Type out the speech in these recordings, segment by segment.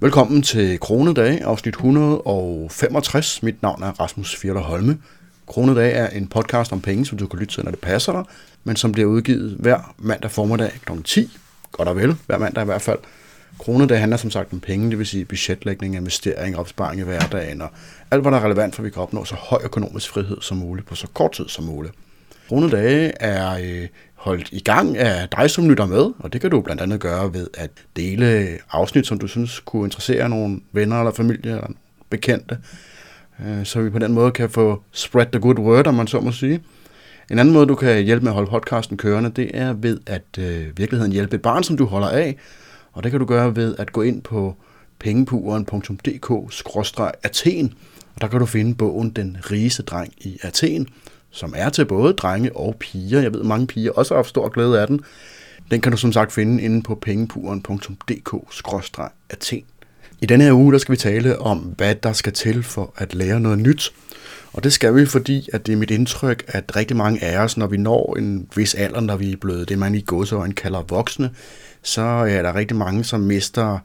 Velkommen til Kronedag, afsnit 165. Mit navn er Rasmus Fjerler Holme. Kronedag er en podcast om penge, som du kan lytte til, når det passer dig, men som bliver udgivet hver mandag formiddag kl. 10. Godt og vel, hver mandag i hvert fald. Kronedag handler som sagt om penge, det vil sige budgetlægning, investering, opsparing i hverdagen og alt, hvad der er relevant for, at vi kan opnå så høj økonomisk frihed som muligt på så kort tid som muligt. Kronedage er øh, holdt i gang af dig, som lytter med, og det kan du blandt andet gøre ved at dele afsnit, som du synes kunne interessere nogle venner eller familie eller bekendte, øh, så vi på den måde kan få spread the good word, om man så må sige. En anden måde, du kan hjælpe med at holde podcasten kørende, det er ved at øh, virkeligheden hjælpe et barn, som du holder af, og det kan du gøre ved at gå ind på pengepuren.dk-athen, og der kan du finde bogen Den rigeste dreng i Athen, som er til både drenge og piger. Jeg ved, mange piger også har haft stor glæde af den. Den kan du som sagt finde inde på pengepuren.dk-athen. I denne her uge der skal vi tale om, hvad der skal til for at lære noget nyt. Og det skal vi, fordi at det er mit indtryk, at rigtig mange af os, når vi når en vis alder, når vi er blevet det, man i godsøjen kalder voksne, så er der rigtig mange, som mister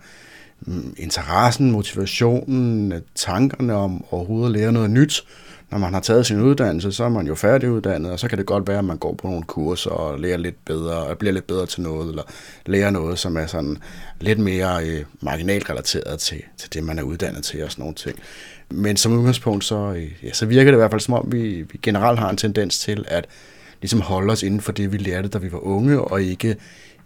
mm, interessen, motivationen, tankerne om overhovedet at lære noget nyt når man har taget sin uddannelse, så er man jo færdiguddannet, og så kan det godt være, at man går på nogle kurser og lærer lidt bedre, og bliver lidt bedre til noget, eller lærer noget, som er sådan lidt mere øh, marginalt relateret til, til det, man er uddannet til og sådan nogle ting. Men som udgangspunkt, så, øh, ja, så virker det i hvert fald som om, vi, vi generelt har en tendens til at ligesom holde os inden for det, vi lærte, da vi var unge, og ikke,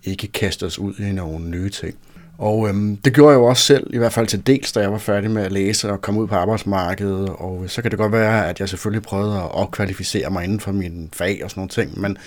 ikke kaste os ud i nogle nye ting. Og øhm, det gjorde jeg jo også selv, i hvert fald til dels, da jeg var færdig med at læse og komme ud på arbejdsmarkedet. Og øh, så kan det godt være, at jeg selvfølgelig prøvede at opkvalificere mig inden for min fag og sådan nogle ting. Men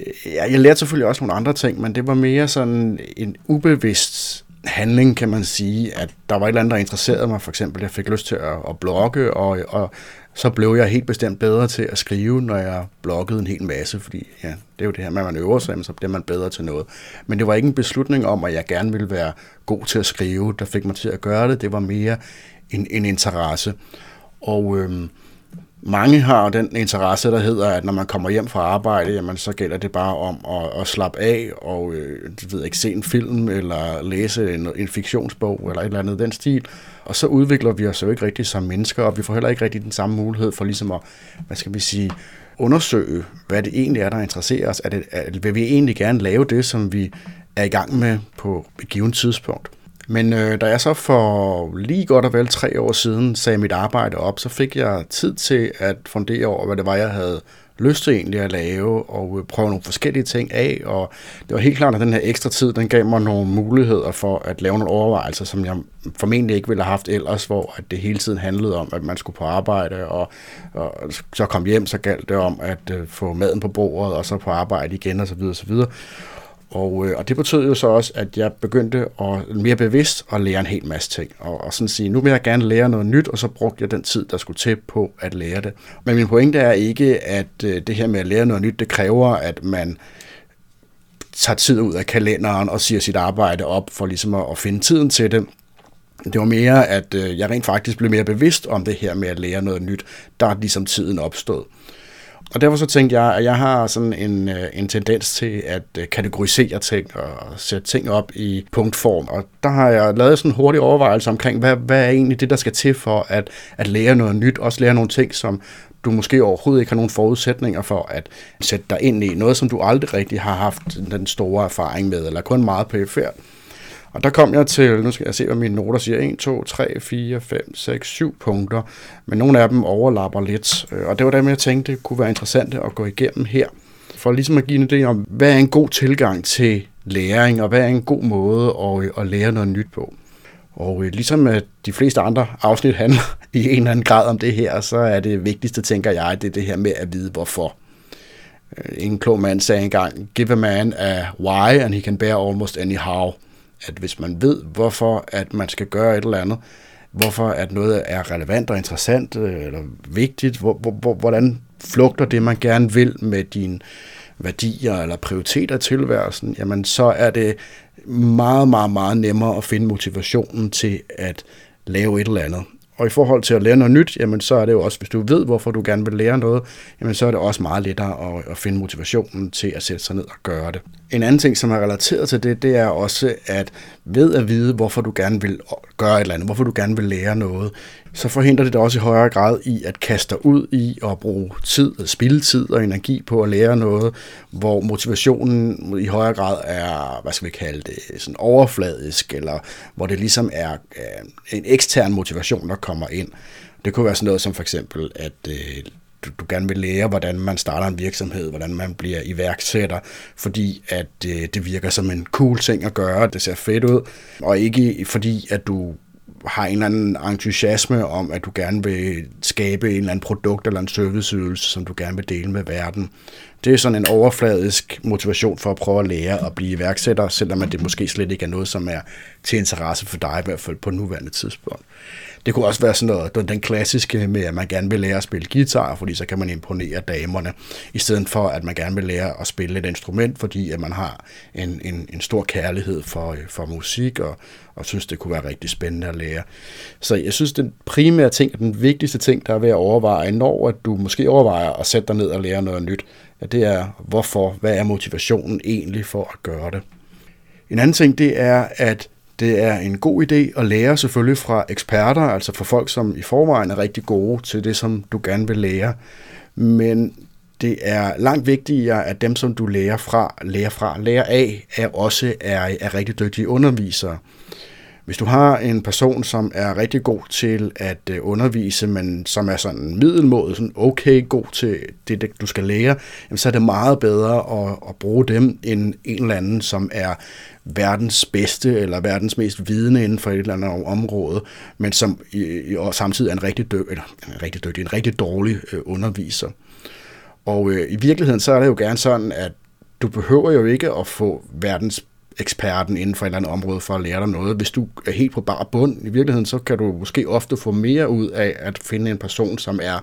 øh, ja, jeg lærte selvfølgelig også nogle andre ting, men det var mere sådan en ubevidst handling, kan man sige, at der var et eller andet, der interesserede mig. For eksempel, jeg fik lyst til at, at blogge, og, og så blev jeg helt bestemt bedre til at skrive, når jeg bloggede en hel masse, fordi ja, det er jo det her med, at man øver sig, så bliver man bedre til noget. Men det var ikke en beslutning om, at jeg gerne ville være god til at skrive, der fik mig til at gøre det. Det var mere en, en interesse. Og øhm, mange har den interesse, der hedder, at når man kommer hjem fra arbejde, jamen, så gælder det bare om at, at slappe af og øh, ved ikke, se en film eller læse en, en fiktionsbog eller et eller andet den stil. Og så udvikler vi os jo ikke rigtig som mennesker, og vi får heller ikke rigtig den samme mulighed for ligesom at, hvad skal vi sige, undersøge, hvad det egentlig er, der interesserer os. Er det, er, vil vi egentlig gerne lave det, som vi er i gang med på et givet tidspunkt? Men øh, da jeg så for lige godt og vel tre år siden sagde mit arbejde op, så fik jeg tid til at fundere over, hvad det var, jeg havde lyst til egentlig at lave, og øh, prøve nogle forskellige ting af, og det var helt klart, at den her ekstra tid, den gav mig nogle muligheder for at lave nogle overvejelser, som jeg formentlig ikke ville have haft ellers, hvor at det hele tiden handlede om, at man skulle på arbejde, og, og så kom hjem, så galt det om at øh, få maden på bordet, og så på arbejde igen, og så videre, og. Og, øh, og det betød jo så også, at jeg begyndte at mere bevidst at lære en hel masse ting. Og, og sådan sige, nu vil jeg gerne lære noget nyt, og så brugte jeg den tid, der skulle til på at lære det. Men min pointe er ikke, at øh, det her med at lære noget nyt, det kræver, at man tager tid ud af kalenderen og siger sit arbejde op for ligesom at, at finde tiden til det. Det var mere, at øh, jeg rent faktisk blev mere bevidst om det her med at lære noget nyt, der er ligesom tiden opstået. Og derfor så tænkte jeg, at jeg har sådan en, øh, en tendens til at øh, kategorisere ting og sætte ting op i punktform. Og der har jeg lavet sådan en hurtig overvejelse omkring, hvad, hvad er egentlig det, der skal til for at, at lære noget nyt. Også lære nogle ting, som du måske overhovedet ikke har nogen forudsætninger for at sætte dig ind i. Noget, som du aldrig rigtig har haft den store erfaring med, eller kun meget perifært. Og der kom jeg til, nu skal jeg se, hvad mine noter siger, 1, 2, 3, 4, 5, 6, 7 punkter, men nogle af dem overlapper lidt. Øh, og det var dem, jeg tænkte, det kunne være interessante at gå igennem her, for ligesom at give en idé om, hvad er en god tilgang til læring, og hvad er en god måde at, øh, at lære noget nyt på. Og øh, ligesom at de fleste andre afsnit handler i en eller anden grad om det her, så er det vigtigste, tænker jeg, det er det her med at vide hvorfor. En klog mand sagde engang, give a man a why, and he can bear almost any how at hvis man ved, hvorfor at man skal gøre et eller andet, hvorfor at noget er relevant og interessant øh, eller vigtigt, hvor, hvor, hvordan flugter det, man gerne vil med dine værdier eller prioriteter i tilværelsen, jamen så er det meget, meget, meget nemmere at finde motivationen til at lave et eller andet. Og i forhold til at lære noget nyt, jamen så er det jo også, hvis du ved, hvorfor du gerne vil lære noget, jamen så er det også meget lettere at, at finde motivationen til at sætte sig ned og gøre det. En anden ting, som er relateret til det, det er også, at ved at vide, hvorfor du gerne vil gøre et eller andet, hvorfor du gerne vil lære noget, så forhindrer det dig også i højere grad i at kaste dig ud i at bruge tid, spildtid og energi på at lære noget, hvor motivationen i højere grad er, hvad skal vi kalde det, sådan overfladisk, eller hvor det ligesom er øh, en ekstern motivation, der kommer ind. Det kunne være sådan noget som for eksempel, at øh, du, du gerne vil lære, hvordan man starter en virksomhed, hvordan man bliver iværksætter, fordi at øh, det virker som en cool ting at gøre, det ser fedt ud, og ikke fordi at du har en eller anden entusiasme om, at du gerne vil skabe en eller anden produkt eller en serviceydelse, som du gerne vil dele med verden. Det er sådan en overfladisk motivation for at prøve at lære at blive iværksætter, selvom det måske slet ikke er noget, som er til interesse for dig, i hvert fald på nuværende tidspunkt. Det kunne også være sådan noget, den klassiske med, at man gerne vil lære at spille guitar, fordi så kan man imponere damerne, i stedet for at man gerne vil lære at spille et instrument, fordi at man har en, en, en stor kærlighed for, øh, for musik, og, og synes, det kunne være rigtig spændende at lære. Så jeg synes, den primære ting, den vigtigste ting, der er ved at overveje, når at du måske overvejer at sætte dig ned og lære noget nyt, at det er, hvorfor, hvad er motivationen egentlig for at gøre det. En anden ting, det er, at det er en god idé at lære selvfølgelig fra eksperter, altså fra folk, som i forvejen er rigtig gode til det, som du gerne vil lære. Men det er langt vigtigere, at dem, som du lærer fra, lærer fra, lærer af, er også er, er rigtig dygtige undervisere. Hvis du har en person, som er rigtig god til at øh, undervise, men som er sådan middelmåde, sådan okay god til det, du skal lære, så er det meget bedre at, at bruge dem end en eller anden, som er verdens bedste eller verdens mest vidende inden for et eller andet område, men som i, og samtidig er en rigtig, dø, eller, en rigtig dygtig, en rigtig dårlig øh, underviser. Og øh, i virkeligheden så er det jo gerne sådan, at du behøver jo ikke at få verdens eksperten inden for et eller andet område for at lære dig noget. Hvis du er helt på bar bund, i virkeligheden, så kan du måske ofte få mere ud af at finde en person, som er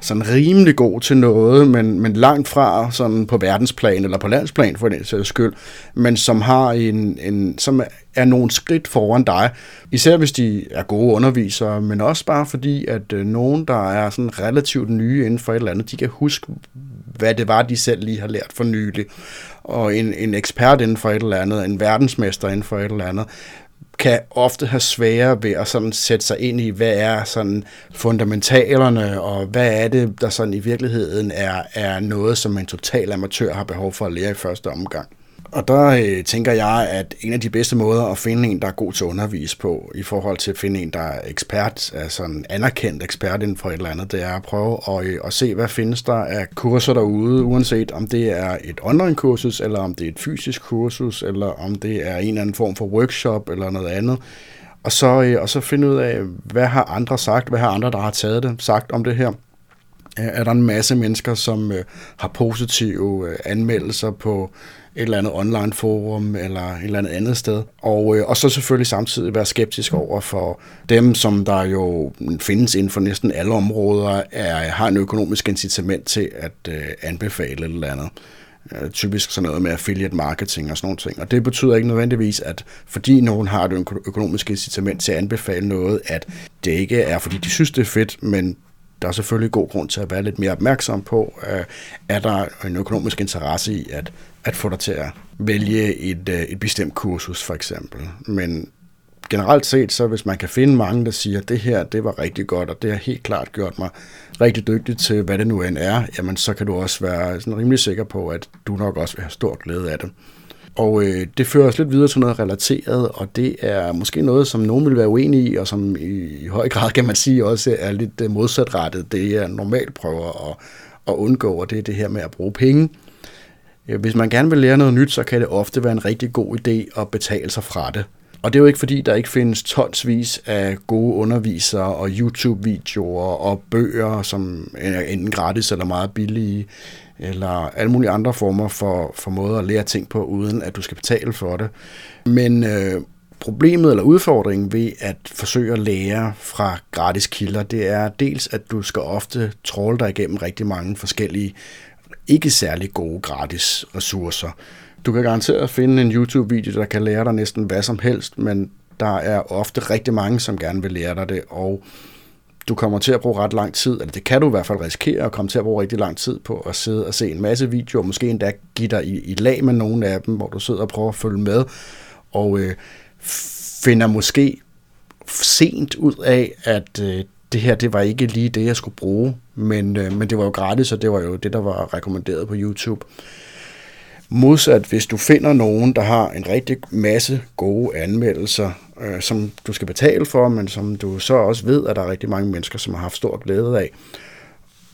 sådan rimelig god til noget, men, men langt fra sådan på verdensplan eller på landsplan for den sags skyld, men som har en, en som er nogle skridt foran dig, især hvis de er gode undervisere, men også bare fordi, at øh, nogen, der er sådan relativt nye inden for et eller andet, de kan huske, hvad det var, de selv lige har lært for nylig. Og en, en ekspert inden for et eller andet, en verdensmester inden for et eller andet, kan ofte have svære ved at sådan sætte sig ind i, hvad er sådan fundamentalerne, og hvad er det, der sådan i virkeligheden er, er noget, som en total amatør har behov for at lære i første omgang. Og der øh, tænker jeg, at en af de bedste måder at finde en, der er god til at undervise på, i forhold til at finde en, der er ekspert, altså en anerkendt ekspert inden for et eller andet, det er at prøve at, øh, at se, hvad findes der af kurser derude, uanset om det er et online-kursus, eller om det er et fysisk kursus, eller om det er en eller anden form for workshop, eller noget andet. Og så, øh, og så finde ud af, hvad har andre sagt, hvad har andre, der har taget det, sagt om det her er der en masse mennesker, som øh, har positive øh, anmeldelser på et eller andet online forum eller et eller andet andet sted. Og, øh, og så selvfølgelig samtidig være skeptisk over for dem, som der jo findes inden for næsten alle områder, er, har en økonomisk incitament til at øh, anbefale et eller andet øh, typisk sådan noget med affiliate marketing og sådan nogle ting. Og det betyder ikke nødvendigvis, at fordi nogen har et økonomisk incitament til at anbefale noget, at det ikke er, fordi de synes, det er fedt, men der er selvfølgelig god grund til at være lidt mere opmærksom på, øh, er der en økonomisk interesse i at, at få dig til at vælge et, øh, et bestemt kursus for eksempel. Men generelt set, så hvis man kan finde mange, der siger, at det her, det var rigtig godt, og det har helt klart gjort mig rigtig dygtig til, hvad det nu end er, jamen så kan du også være sådan rimelig sikker på, at du nok også vil have stor glæde af det. Og øh, det fører os lidt videre til noget relateret, og det er måske noget, som nogen vil være uenige i, og som i, høj grad, kan man sige, også er lidt øh, modsatrettet. Det er normalt prøver at, at undgå, og det er det her med at bruge penge. Hvis man gerne vil lære noget nyt, så kan det ofte være en rigtig god idé at betale sig fra det. Og det er jo ikke fordi, der ikke findes tonsvis af gode undervisere og YouTube-videoer og bøger, som er enten gratis eller meget billige eller alle mulige andre former for, for måder at lære ting på, uden at du skal betale for det. Men øh, problemet eller udfordringen ved at forsøge at lære fra gratis kilder, det er dels, at du skal ofte tråle dig igennem rigtig mange forskellige, ikke særlig gode gratis ressourcer. Du kan garanteret finde en YouTube-video, der kan lære dig næsten hvad som helst, men Der er ofte rigtig mange, som gerne vil lære dig det, og du kommer til at bruge ret lang tid, eller det kan du i hvert fald risikere at komme til at bruge rigtig lang tid på at sidde og se en masse videoer, måske endda give dig i, i lag med nogle af dem, hvor du sidder og prøver at følge med, og øh, finder måske sent ud af, at øh, det her, det var ikke lige det, jeg skulle bruge, men, øh, men det var jo gratis, og det var jo det, der var rekommenderet på YouTube. Modsat, hvis du finder nogen, der har en rigtig masse gode anmeldelser, øh, som du skal betale for, men som du så også ved, at der er rigtig mange mennesker, som har haft stor glæde af.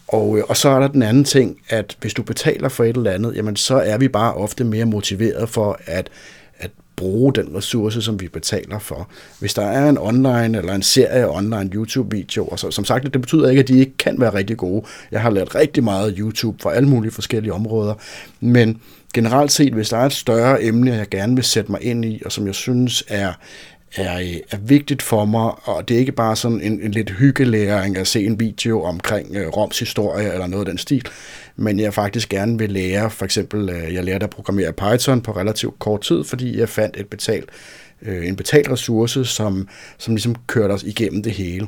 Og, øh, og så er der den anden ting, at hvis du betaler for et eller andet, jamen så er vi bare ofte mere motiveret for at bruge den ressource, som vi betaler for. Hvis der er en online eller en serie online YouTube-videoer, så som sagt, det betyder ikke, at de ikke kan være rigtig gode. Jeg har lært rigtig meget YouTube for alle mulige forskellige områder, men generelt set, hvis der er et større emne, jeg gerne vil sætte mig ind i, og som jeg synes er, er, er vigtigt for mig, og det er ikke bare sådan en, en lidt hyggelæring at se en video omkring øh, Roms historie eller noget af den stil, men jeg faktisk gerne vil lære, for eksempel, øh, jeg lærte at programmere Python på relativt kort tid, fordi jeg fandt et betalt, øh, en betalt ressource, som, som ligesom kørte os igennem det hele.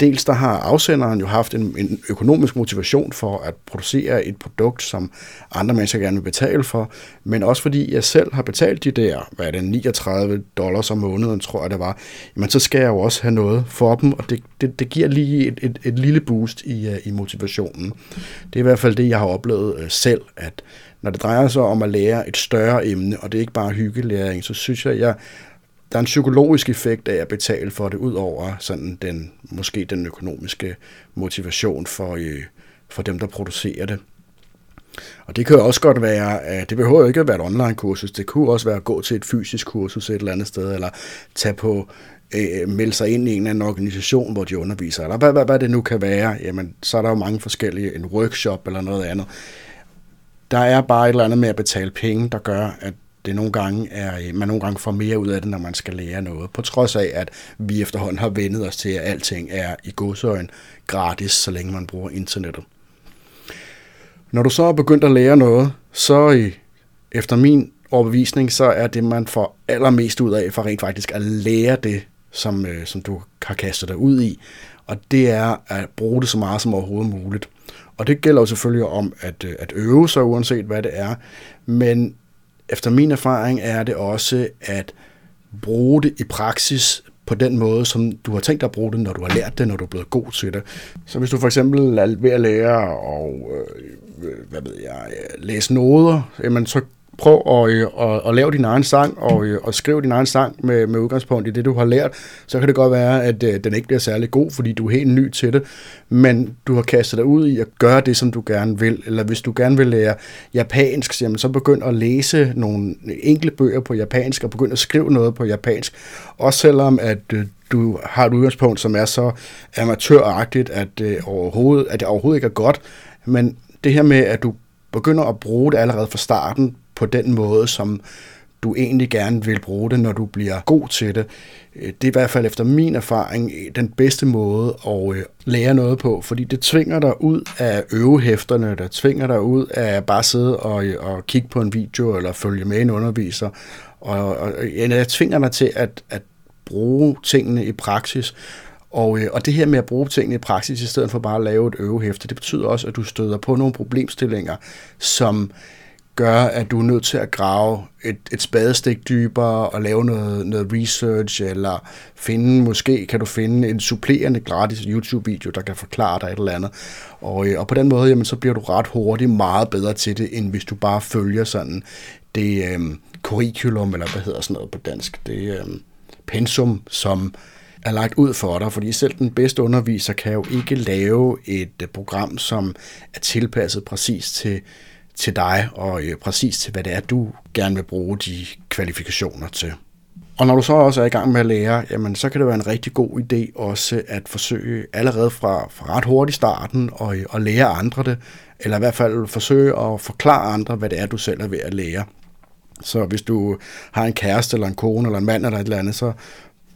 Dels der har afsenderen jo haft en, en økonomisk motivation for at producere et produkt, som andre mennesker gerne vil betale for, men også fordi jeg selv har betalt de der, hvad er det, 39 dollars om måneden, tror jeg det var, men så skal jeg jo også have noget for dem, og det, det, det giver lige et, et, et lille boost i, uh, i motivationen. Det er i hvert fald det, jeg har oplevet uh, selv, at når det drejer sig om at lære et større emne, og det er ikke bare hyggelæring, så synes jeg, jeg der er en psykologisk effekt af at betale for det, ud over sådan den, måske den økonomiske motivation for, øh, for dem, der producerer det. Og det kan jo også godt være, at det behøver ikke at være et online-kursus, det kunne også være at gå til et fysisk kursus et eller andet sted, eller tage på, øh, melde sig ind i en eller anden organisation, hvor de underviser, eller hvad, hvad, hvad det nu kan være, jamen så er der jo mange forskellige, en workshop eller noget andet. Der er bare et eller andet med at betale penge, der gør, at det nogle gange er, øh, man nogle gange får mere ud af det, når man skal lære noget. På trods af, at vi efterhånden har vendet os til, at alting er i godsøjen gratis, så længe man bruger internettet. Når du så er begyndt at lære noget, så øh, efter min overbevisning, så er det, man får allermest ud af for rent faktisk at lære det, som, øh, som du har kastet dig ud i. Og det er at bruge det så meget som overhovedet muligt. Og det gælder jo selvfølgelig om at, øh, at øve sig, uanset hvad det er. Men efter min erfaring er det også at bruge det i praksis på den måde, som du har tænkt dig at bruge det, når du har lært det, når du er blevet god til det. Så hvis du for eksempel er ved at lære og øh, hvad ved jeg, øh, læse noder, jamen så prøv at, øh, at, at lave din egen sang og, øh, og skrive din egen sang med, med udgangspunkt i det, du har lært. Så kan det godt være, at øh, den ikke bliver særlig god, fordi du er helt ny til det, men du har kastet dig ud i at gøre det, som du gerne vil. Eller hvis du gerne vil lære japansk, jamen, så begynd at læse nogle enkle bøger på japansk og begynd at skrive noget på japansk. Også selvom at øh, du har et udgangspunkt, som er så amatøragtigt, at, øh, overhovedet, at det overhovedet ikke er godt, men det her med, at du begynder at bruge det allerede fra starten på den måde, som du egentlig gerne vil bruge det, når du bliver god til det. Øh, det er i hvert fald efter min erfaring øh, den bedste måde at øh, lære noget på, fordi det tvinger dig ud af øvehæfterne, der tvinger dig ud af bare sidde og, og kigge på en video eller følge med en underviser, og, og jeg tvinger dig til at, at bruge tingene i praksis, og, og det her med at bruge tingene i praksis, i stedet for bare at lave et øvehæfte, det betyder også, at du støder på nogle problemstillinger, som gør, at du er nødt til at grave et, et spadestik dybere og lave noget, noget research, eller finde, måske kan du finde en supplerende gratis YouTube-video, der kan forklare dig et eller andet. Og, øh, og på den måde, jamen, så bliver du ret hurtigt meget bedre til det, end hvis du bare følger sådan det øhm, curriculum, eller hvad hedder sådan noget på dansk, det øhm, pensum, som er lagt ud for dig, fordi selv den bedste underviser kan jo ikke lave et øh, program, som er tilpasset præcis til til dig og øh, præcis til, hvad det er, du gerne vil bruge de kvalifikationer til. Og når du så også er i gang med at lære, jamen, så kan det være en rigtig god idé også at forsøge allerede fra, fra ret hurtigt starten og, øh, og lære andre det, eller i hvert fald forsøge at forklare andre, hvad det er, du selv er ved at lære. Så hvis du har en kæreste, eller en kone, eller en mand, eller et eller andet, så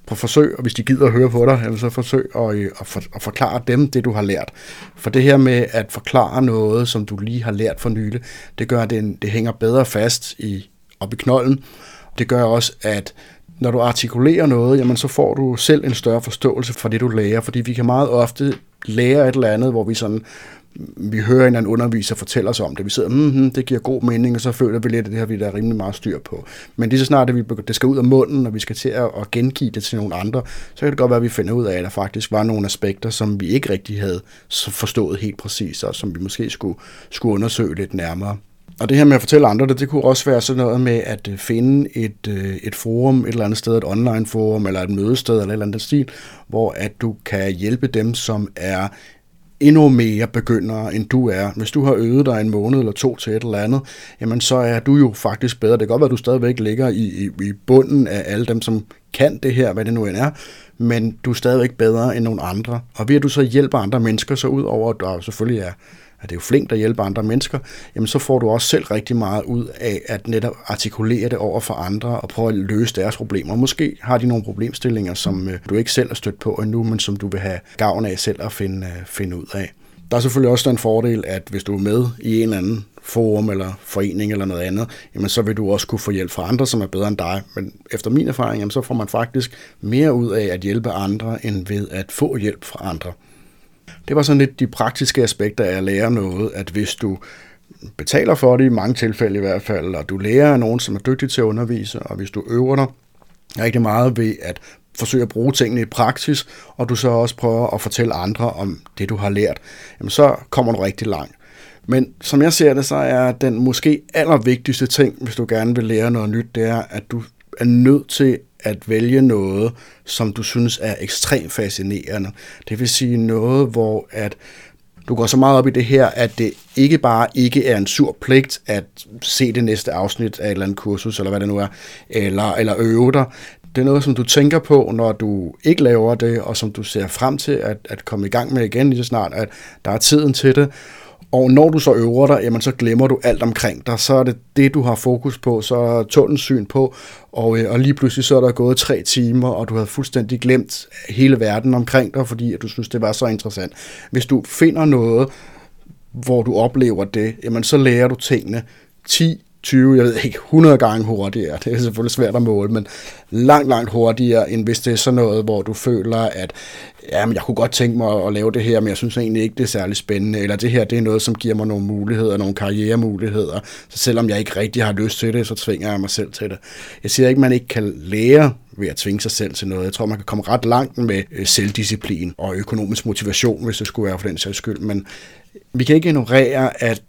på forsøg, og hvis de gider at høre på dig, eller så forsøg at, øh, at, for, at forklare dem det, du har lært. For det her med at forklare noget, som du lige har lært for nylig, det gør, at det, det hænger bedre fast i, op i knolden. Det gør også, at når du artikulerer noget, jamen så får du selv en større forståelse for det, du lærer, fordi vi kan meget ofte lære et eller andet, hvor vi sådan vi hører en anden underviser fortælle os om det. Vi sidder, mm, det giver god mening, og så føler vi lidt, at det har vi da rimelig meget styr på. Men lige så snart, at vi, det skal ud af munden, og vi skal til at, gengive det til nogle andre, så kan det godt være, at vi finder ud af, at der faktisk var nogle aspekter, som vi ikke rigtig havde forstået helt præcis, og som vi måske skulle, skulle undersøge lidt nærmere. Og det her med at fortælle andre det, det kunne også være sådan noget med at øh, finde et, øh, et forum et eller andet sted, et online forum, eller et mødested, eller et eller andet stil, hvor at du kan hjælpe dem, som er endnu mere begynder, end du er. Hvis du har øvet dig en måned eller to til et eller andet, jamen så er du jo faktisk bedre. Det kan godt være, at du stadigvæk ligger i, i, i bunden af alle dem, som kan det her, hvad det nu end er, men du er stadigvæk bedre end nogle andre. Og ved at du så hjælper andre mennesker, så ud over, at du selvfølgelig er at det er jo flink at hjælpe andre mennesker, jamen så får du også selv rigtig meget ud af at netop artikulere det over for andre og prøve at løse deres problemer. Måske har de nogle problemstillinger, som øh, du ikke selv har stødt på endnu, men som du vil have gavn af selv at finde, øh, finde ud af. Der er selvfølgelig også den fordel, at hvis du er med i en eller anden forum eller forening eller noget andet, jamen så vil du også kunne få hjælp fra andre, som er bedre end dig. Men efter min erfaring, jamen så får man faktisk mere ud af at hjælpe andre, end ved at få hjælp fra andre. Det var sådan lidt de praktiske aspekter af at lære noget, at hvis du betaler for det, i mange tilfælde i hvert fald, og du lærer af nogen, som er dygtig til at undervise, og hvis du øver dig rigtig meget ved at forsøger at bruge tingene i praksis, og du så også prøver at fortælle andre om det, du har lært, jamen så kommer du rigtig langt. Men som jeg ser det, så er den måske allervigtigste ting, hvis du gerne vil lære noget nyt, det er, at du er nødt til at vælge noget, som du synes er ekstremt fascinerende. Det vil sige noget, hvor at du går så meget op i det her, at det ikke bare ikke er en sur pligt at se det næste afsnit af et eller andet kursus, eller hvad det nu er, eller, eller øve dig. Det er noget, som du tænker på, når du ikke laver det, og som du ser frem til at, at komme i gang med igen lige så snart, at der er tiden til det. Og når du så øver dig, jamen så glemmer du alt omkring dig. Så er det det, du har fokus på, så er tunnelens syn på, og, øh, og lige pludselig så er der gået tre timer, og du har fuldstændig glemt hele verden omkring dig, fordi at du synes, det var så interessant. Hvis du finder noget, hvor du oplever det, jamen så lærer du tingene 10 20, jeg ved ikke, 100 gange hurtigere. Det er selvfølgelig svært at måle, men langt, langt hurtigere, end hvis det er sådan noget, hvor du føler, at ja, men jeg kunne godt tænke mig at lave det her, men jeg synes egentlig ikke, det er særlig spændende, eller det her, det er noget, som giver mig nogle muligheder, nogle karrieremuligheder, så selvom jeg ikke rigtig har lyst til det, så tvinger jeg mig selv til det. Jeg siger ikke, at man ikke kan lære ved at tvinge sig selv til noget. Jeg tror, man kan komme ret langt med øh, selvdisciplin og økonomisk motivation, hvis det skulle være for den sags skyld, men vi kan ikke ignorere, at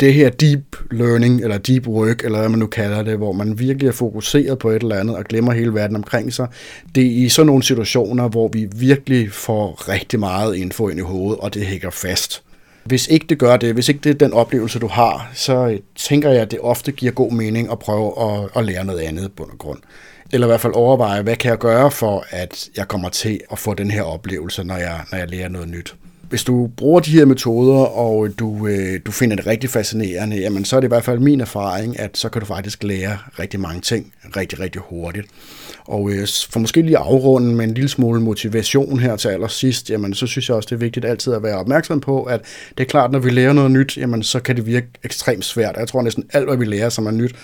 det her deep learning, eller deep work, eller hvad man nu kalder det, hvor man virkelig er fokuseret på et eller andet og glemmer hele verden omkring sig, det er i sådan nogle situationer, hvor vi virkelig får rigtig meget info ind i hovedet, og det hænger fast. Hvis ikke det gør det, hvis ikke det er den oplevelse, du har, så øh, tænker jeg, at det ofte giver god mening at prøve at, at lære noget andet på bund grund. Eller i hvert fald overveje, hvad kan jeg gøre for, at jeg kommer til at få den her oplevelse, når jeg, når jeg lærer noget nyt hvis du bruger de her metoder, og du, øh, du finder det rigtig fascinerende, jamen så er det i hvert fald min erfaring, at så kan du faktisk lære rigtig mange ting rigtig, rigtig hurtigt. Og øh, for måske lige afrunden med en lille smule motivation her til allersidst, jamen så synes jeg også, det er vigtigt altid at være opmærksom på, at det er klart, når vi lærer noget nyt, jamen så kan det virke ekstremt svært. Jeg tror næsten alt, hvad vi lærer, som er nyt,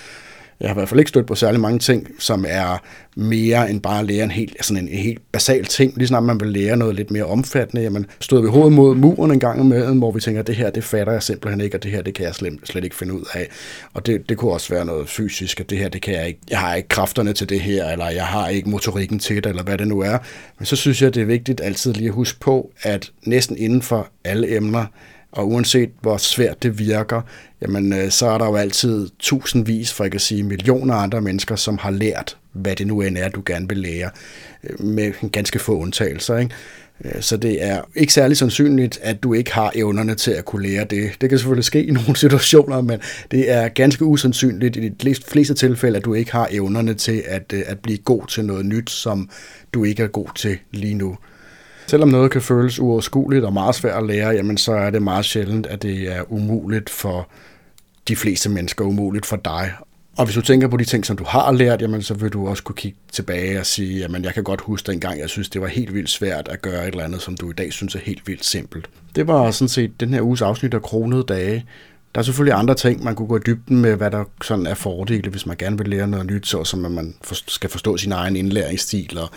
jeg har i hvert fald ikke stødt på særlig mange ting, som er mere end bare at lære en helt, sådan en, en helt basal ting. Lige snart man vil lære noget lidt mere omfattende, jamen stod vi hovedet mod muren en gang imellem, hvor vi tænker, at det her, det fatter jeg simpelthen ikke, og det her, det kan jeg slet, slet ikke finde ud af. Og det, det kunne også være noget fysisk, at det her, det kan jeg ikke, jeg har ikke kræfterne til det her, eller jeg har ikke motorikken til det, eller hvad det nu er. Men så synes jeg, det er vigtigt altid lige at huske på, at næsten inden for alle emner, og uanset hvor svært det virker, jamen øh, så er der jo altid tusindvis, for ikke at sige millioner andre mennesker, som har lært, hvad det nu end er, du gerne vil lære, øh, med en ganske få undtagelser. Ikke? Øh, så det er ikke særlig sandsynligt, at du ikke har evnerne til at kunne lære det. Det kan selvfølgelig ske i nogle situationer, men det er ganske usandsynligt i de fleste tilfælde, at du ikke har evnerne til at, øh, at blive god til noget nyt, som du ikke er god til lige nu. Selvom noget kan føles uoverskueligt og meget svært at lære, jamen så er det meget sjældent, at det er umuligt for de fleste mennesker, umuligt for dig. Og hvis du tænker på de ting, som du har lært, jamen så vil du også kunne kigge tilbage og sige, jamen jeg kan godt huske dengang, jeg synes, det var helt vildt svært at gøre et eller andet, som du i dag synes er helt vildt simpelt. Det var sådan set den her uges afsnit af Kronede Dage. Der er selvfølgelig andre ting, man kunne gå i dybden med, hvad der sådan er fordele, hvis man gerne vil lære noget nyt, så som at man skal forstå sin egen indlæringsstil, og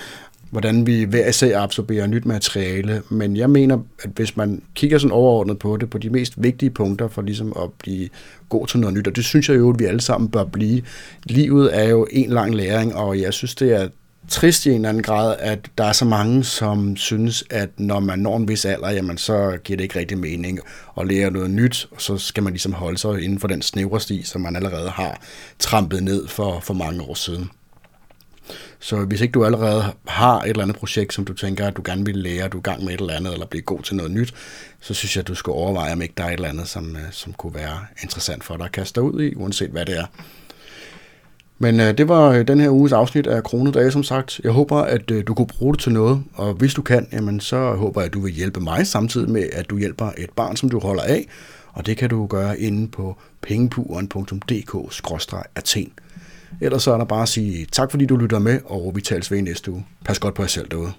hvordan vi hver især absorberer nyt materiale. Men jeg mener, at hvis man kigger sådan overordnet på det, på de mest vigtige punkter for ligesom at blive god til noget nyt, og det synes jeg jo, at vi alle sammen bør blive. Livet er jo en lang læring, og jeg synes, det er trist i en eller anden grad, at der er så mange, som synes, at når man når en vis alder, jamen så giver det ikke rigtig mening at lære noget nyt, og så skal man ligesom holde sig inden for den snævre sti, som man allerede har trampet ned for, for mange år siden. Så hvis ikke du allerede har et eller andet projekt, som du tænker, at du gerne vil lære, du er i gang med et eller andet, eller blive god til noget nyt, så synes jeg, at du skal overveje, om ikke der er et eller andet, som, øh, som kunne være interessant for dig at kaste dig ud i, uanset hvad det er. Men øh, det var øh, den her uges afsnit af Kronedage, som sagt. Jeg håber, at øh, du kunne bruge det til noget, og hvis du kan, jamen, så håber jeg, at du vil hjælpe mig samtidig med, at du hjælper et barn, som du holder af, og det kan du gøre inde på pengepuren.dk-athen. Ellers så er der bare at sige tak, fordi du lytter med, og vi tales ved i næste uge. Pas godt på jer selv derude.